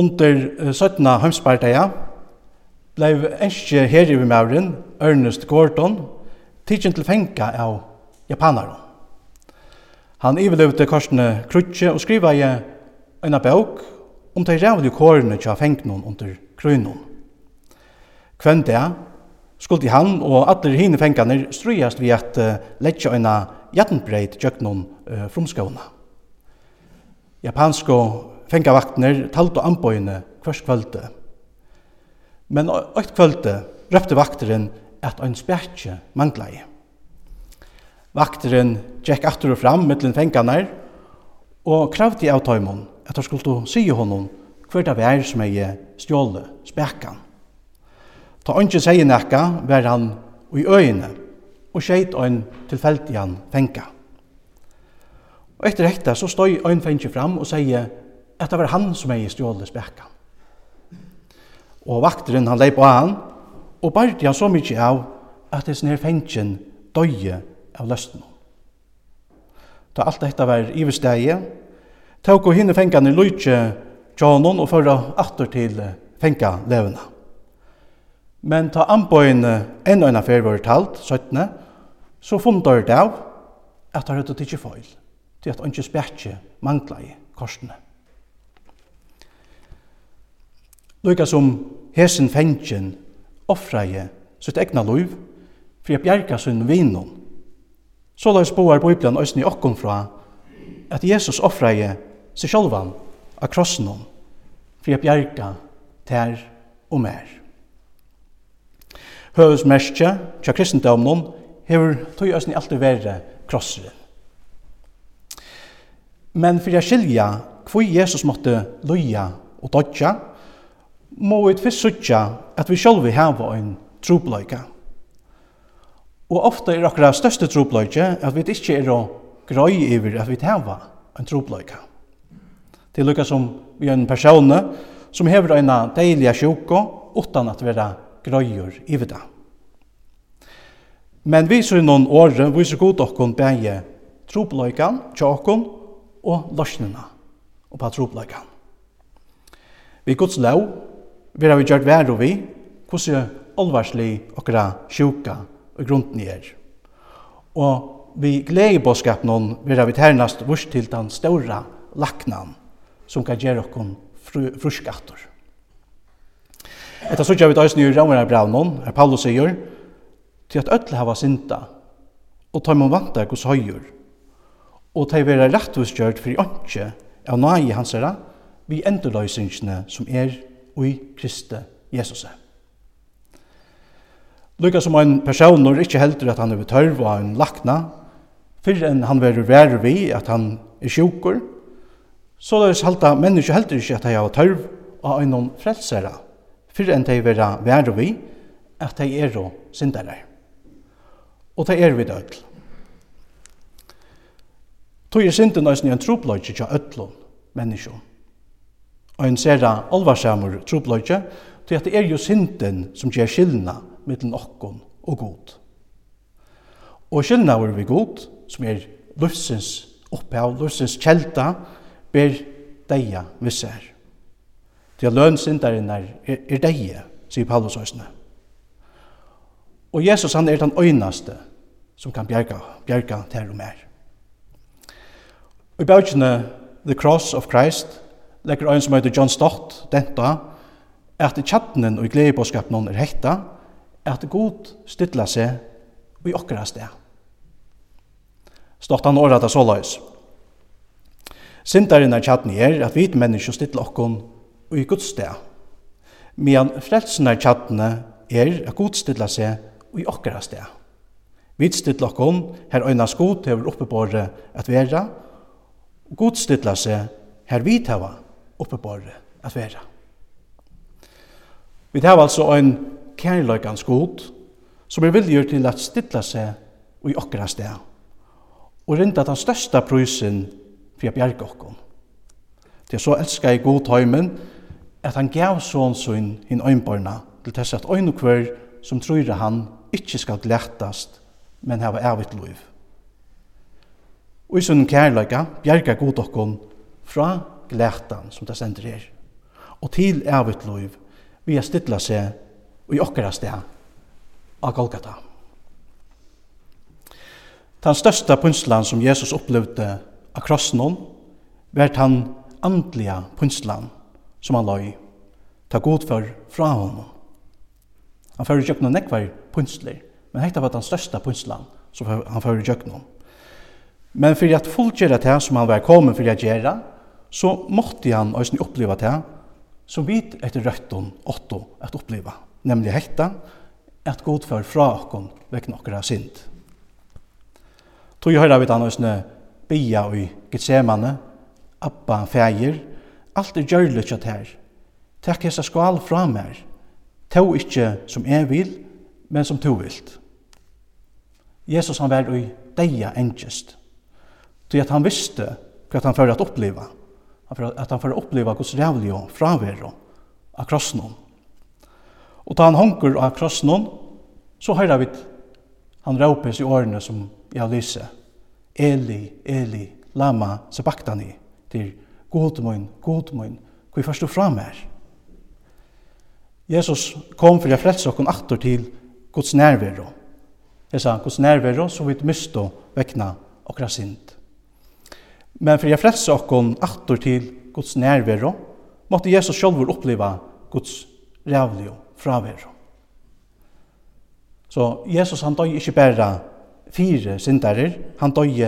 Under 17. heimspartia blei enskje herivimauren Ernest Gordon tidsin til fenga av japanaren. Han ivelevde korsene krutje og skriva i en bøk om de rævlige kårene til fengnon under krøynon. Kvendt det skulle han og alle hine fengene strøyast ved at uh, letja en jattenbreit gjøknon uh, frumskåna. Japansko fengavaktner talt og anbøyene hvers kvölde. Men eit kvölde røpte vakteren at ein spjertje manglai. Vakteren tjekk atur og fram mittlen fengarnar og kravdi av tøymon at han skulle si honom hver det var som jeg stjåle spekan. Ta ønske sier nekka var han i øyne og skjeit ein tilfeldig han fenga. Og etter dette så støy ein fengi fram og sier at det var han som hei stjålet spekkan. Og vakteren han leip på han, og bardi han så mykje av at det snir fengtjen døye av løsten. Da alt dette var ivesteie, tåk og hinne fengtjen i lujtje tjånon og førra atter til fengtja levende. Men ta anbøyen enn og enn affær var talt, 17, så fundar det av at det hadde tidsi feil, til at han ikke spekje mangla i korsene. Lykka som hesen fengjen offreie sitt egna liv for å bjerga sin vinnun. Så la oss boar Bibelen òsne i okkom fra at Jesus offreie seg sjálvan av krossen for å bjerga ter og mer. Høvesmerskje tja kristendomnen hever tog òsne alltid verre krosseren. Men for å skilja hvor Jesus måtte loja og dodja, må vi fyrst sutja at vi sjálvi hava ein trupleika. Og ofta er okkara største trupleika at vi ikkje er å grøy iver at vi hava ein trupleika. Det lukka som vi er en person som hever eina deiliga sjuko utan at vera grøyur iver det. Men vi ser noen åre, vi ser god okkon bæge tropløykan, tjåkon og løsnina og på tropløykan. Vi gods lov vera vi gjort vær og vi, hvordan olvarslig okra sjuka og grunden er. Og vi gleder bådskap noen vera vi ternast vurs til den ståra laknan som kan gjøre okkon fruskator. Etter så gjør vi det nye rammer av Braunon, her Paulus sier, til at ødel hava synda, og tar man vantar hos høyur, og tar vera rettvisgjørt for i åndsje av nage hans herra, vi endurløysingsne som er i Kristi Jesus. Lukka som ein person når ikkje heldur at han er tørv og en lakna, fyrir enn han verur verur vi at han er sjukur, så er det halda menneske heldur ikkje at hei har tørv og ein frelsera, fyrir enn hei vera verur vi at hei er og syndarar. Og det er vi døgl. Tog er synden nøysen i en tropløyke til ødlån menneskjån ein sera alvarsamur trupløyke, til at det er jo synden som gjør skillna mellom okkon og god. Og skillna var vi god, som er lufsens opphav, lufsens kjelta, ber deia visser. Det er lønsyndaren er, er deia, sier Paulus høysene. Og Jesus han er den øynaste som kan bjerga, bjerga til og mer. Og i bøkene The Cross of Christ, legger ein som heter John Stott, denta, at tjattnen og gledebåskapen er hekta, at god stilla seg i okkara sted. Stott han året av såløys. Sintaren er tjattni er at vi mennesker stilla okkon i Guds sted, Men frelsen er tjattne er at god stilla seg i okkara sted. Vi stilla okkon her øyna skot hever oppebåret at vera, god stilla seg her vi tava oppeborre at være. Vi tar altså en kærløykans god, som er vilje til at stilla seg i okkara sted, og rinda den størsta prysen for å bjerge okkom. Det er så elskar jeg god tøymen, at han gav sånn sin hinn øynbarna, til tess at øyn og hver som tror han ikkje skal glættast, men hava evigt liv. Og i sånn kærløyka bjerga god okkom fra glætan som det sender her. Og til evigt liv vi har stilla seg i okkara sted av Golgata. Den største punslan som Jesus opplevde av krossen var den andliga punslan som han la i. Ta god for fra honom. Han fører ikke noen nekvar punsler, men hekta var den største punslan som han fører ikke noen. Men for at fullgjøre det som han var kommet for å gjøre, så måtte han også oppleve det som vi etter røtten åtto at oppleve, nemlig hekta, at god for fra okken vekk nokkara synd. Tog høyra vi han også bia i getsemane, abba feir, alt er gjørlig kjøtt her. Takk hessa skal fra mer, Tog ikkje som jeg vil, men som to vilt. Jesus han var i deia engest, tog at han visste hva han fyrir at oppleva at han får oppleva hos rævlig og fravero av krossen. Og da han honker av krossen, så høyra vi han råpes i årene som jeg lyser. Eli, Eli, lama sebaktani, til god min, god min, hvor først du fram er. Jesus kom for å frelse oss atter til Guds nærvero. Jeg sa, Guds nærvero, så vi mister vekna okra sint. Men for jeg frelse okkon attor til Guds nærvero, måtte Jesus sjálfur oppleva Guds rævlig og fravero. Så Jesus han døg ikke bare fire syndarer, han døg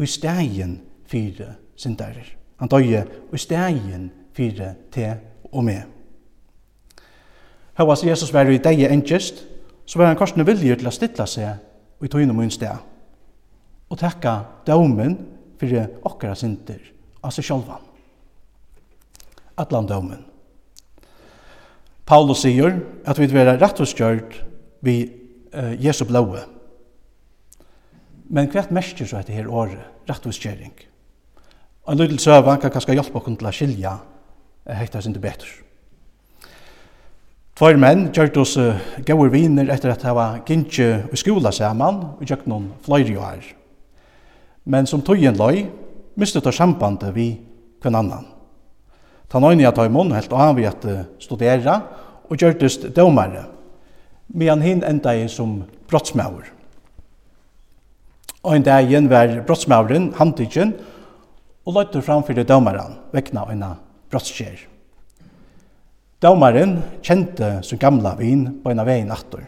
i stegen fire syndarer. Han døg i stegen fire te og med. Hva Jesus var i deg enkjest, så var han korsne vilje til å stilla seg i tøyne mun steg. Og takka daumen fyrir okkara synder, seg sjálvan. Atlan dømen. Paulus sier at vi vera rettvistgjørt vi uh, Jesu blåe. Men hvert merker så etter her året, rettvistgjøring. Og en lydel søva kan kanskje hjelpe oss til å skilja hekta sin til betur. Tvær menn gjørt oss uh, gauer viner etter at hava gynnsje i skola saman og gjøkt noen fløyre jo her men som tøyen løy, mistet av sambandet vi kvann annan. Tan øyne at Høymon helt av vi at studera og gjørtist dømare, medan hinn enda i som brottsmauer. Og en dag igjen var brottsmauren, handtidgen, og løyte framfor dømaren, vekna øyne brottskjer. Dømaren kjente sin gamla vin på en av veien atter.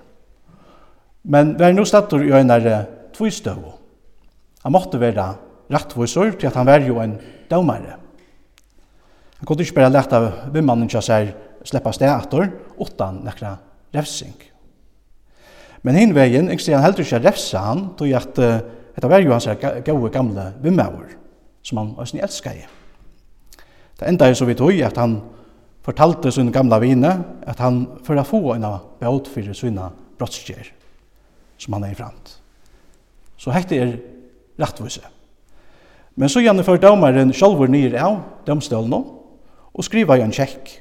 Men vi er nå stedt i øynare tvistøvå. Han måtte være rettvisor til at han var jo en dømare. Han kunne ikke bare leta vimmannen til seg sleppa sted etter, utan nekra refsing. Men hin vegin, jeg sier han heldur ikke refsa han, tog at uh, dette var jo hans gode gamle vimmaur, som han også elskar i. Det enda er så vidt høy at han fortalte sin gamla vine at han for å få en behått for sina brottskjer som han er i framt. Så hette er rettvise. Men så gjerne for dømeren sjølver nyer av dømstølene og skriver en tjekk.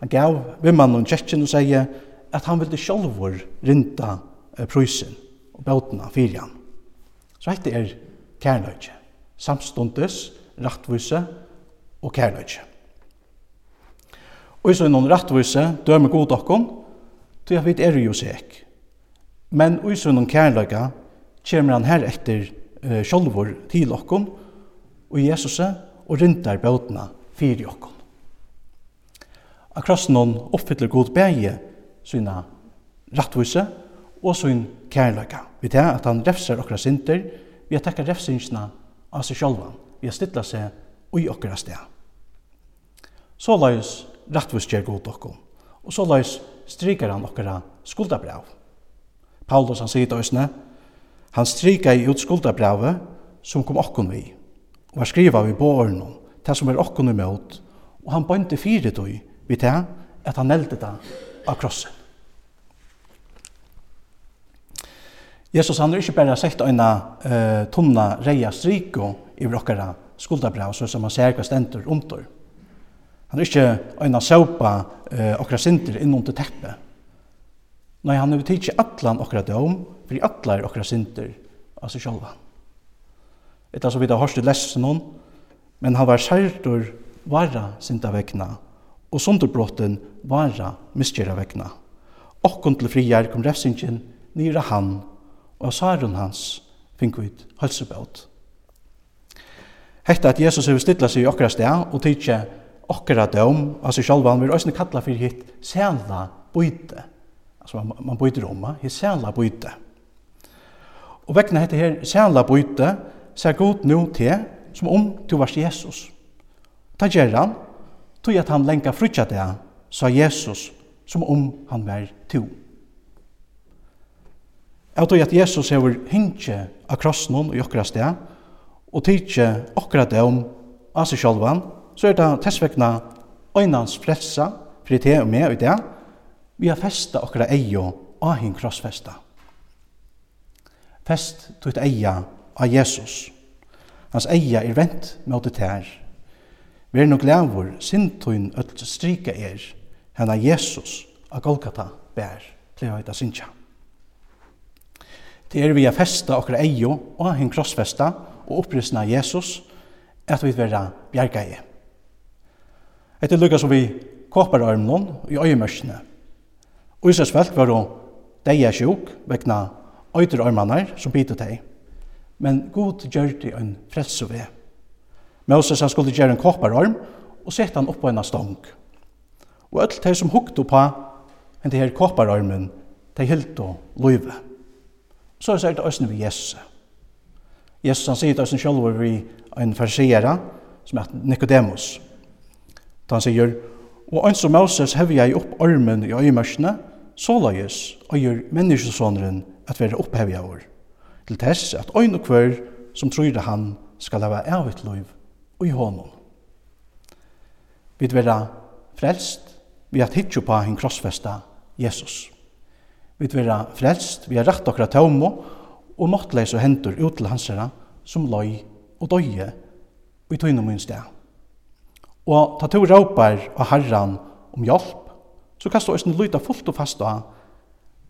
Han gav vimmannen kjekken og sier at han ville sjølver rinta prysen og bautna fyrir han. Så dette er kærløyde. Samstundes, rattvise og kærløyde. Og i noen rattvise dømer god okkon, til at vi er jo sek. Men i sånn kærløyde kommer han her etter eh, sjálfur til okkom og Jesus og rindar bøtna fyrir okkom. Akross hon oppfyller god bæge sina rattvise og sin kærløyga. Vi tar at han refser okra synder, vi har tekka refsingsna av seg sjálvan, vi har stilla seg ui okra sted. Så laus rattvise gjer god okkom, og så laus strykar han okra skuldabrav. Paulus han sier til Han strika i utskuldabravet som kom okkon vi, og han skriva vi på om det som er okkon imot, og han bønte fire tog vi til at han nelte det av krossen. Jesus han har er ikke bare sett en uh, tunna reia striko i okkara skuldabrav, så som han ser hva stendur under. Han har er ikke øyne såpa uh, okra sinter innom til teppet, Nei, han har tidsi allan okra dom, fyrir allar okra synder, altså sjálvan. Etta så vidt har hørst i lesen hon, men han var særtur vara synda vegna, og sunderbrotten vara miskjera vegna. Okkon til friar kom refsingen nira han, og av sarun hans fink vi hølsebøt. Hetta at Jesus hefur stilla seg i okkara sted og tidsi okkara dom, altså sjálvan, vi er òsne kalla fyrir hitt sæla bøyte Altså man, man byter om, det är särla byte. Och väckna heter här särla byte, ser god nu till som om du var Jesus. Ta gerran, tog at han länka frutja det, sa Jesus, som om han var to. Jeg tog att Jesus hever hinkje av krossen i okra sted, og tidje okra om av seg sjálvan, så er det tessvekna øynans frelsa, fyrir te og med i det, vi har festa okra eio av hin krossfesta. Fest tutt eia av Jesus. Hans eia er vent mot det her. Vi er nok lavur sintuin öll strika er, henne Jesus av Golgata bær, pleier høyta sinja. Det er vi a festa okra eio og hin krossfesta og opprissna Jesus, at vi vera bjerga i. Etter lukka som vi kåpar armlån i øyemørsene, Israels folk var deia sjuk vegna øyder ormanar som bitu teg. Men god gjørte en frelsove. Moses han skulle gjøre en koppararm og sette han opp på en stong. Og alt det som hukte på en det her kopparormen, det hilt og løyve. Så er det også vi Jesus. Jesus han sier det også selv vi en farsiera som er Nikodemus. Da han sier, og ønsom Moses hevja jeg opp armen i øyemørsene, såløyes og gjør menneskesåneren at være opphevjavur, til tess at øyn og kvør som tror han skal leve av et liv og i hånden. Vi vera frelst vi at hitjo på hin krossfesta Jesus. Vi vera frelst vi har rett okra taumo og måttleis og hentur ut til hans herra som løy og døye og i tøyne min sted. Og ta to råpar av herran om hjelp så kan du også lyta fullt og fast av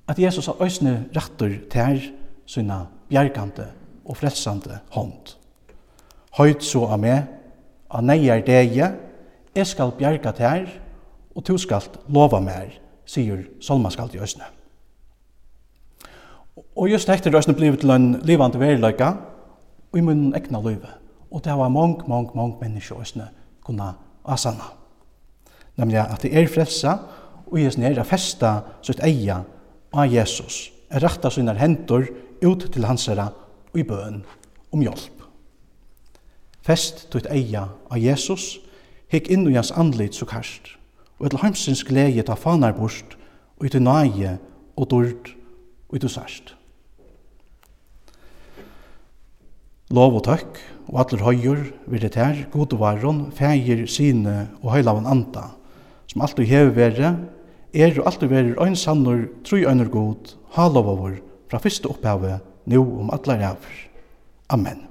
at Jesus har også rattur til sina bjergande og frelsande hånd. Høyt så av meg, av neier dege, jeg skal bjerga til og du skal lova meg, sier Solmaskald i øsne. Og just hekter øsne blivet til en livande veriløyga, og i munnen ekna løyve. Og det var mange, mange, mange mennesker øsne kunne asana. Nemlig at det er frelsa, og Jesus er að festa sitt eia av Jesus, er rakta sine hendur ut til hans herra og i bøn om hjelp. Fest tutt eia av Jesus, hikk inn i hans andlit så karst, og etter heimsins glede ta fanar bort, og i til nage og dord og i sørst. Lov og takk, og atler høyur, det her gode varon, feir sine og høylavan anda, som alltid hever vere, er og alltid verir ein sannur, trúi einar god, over fra fyrstu opphavet, nu om allar ræver. Amen.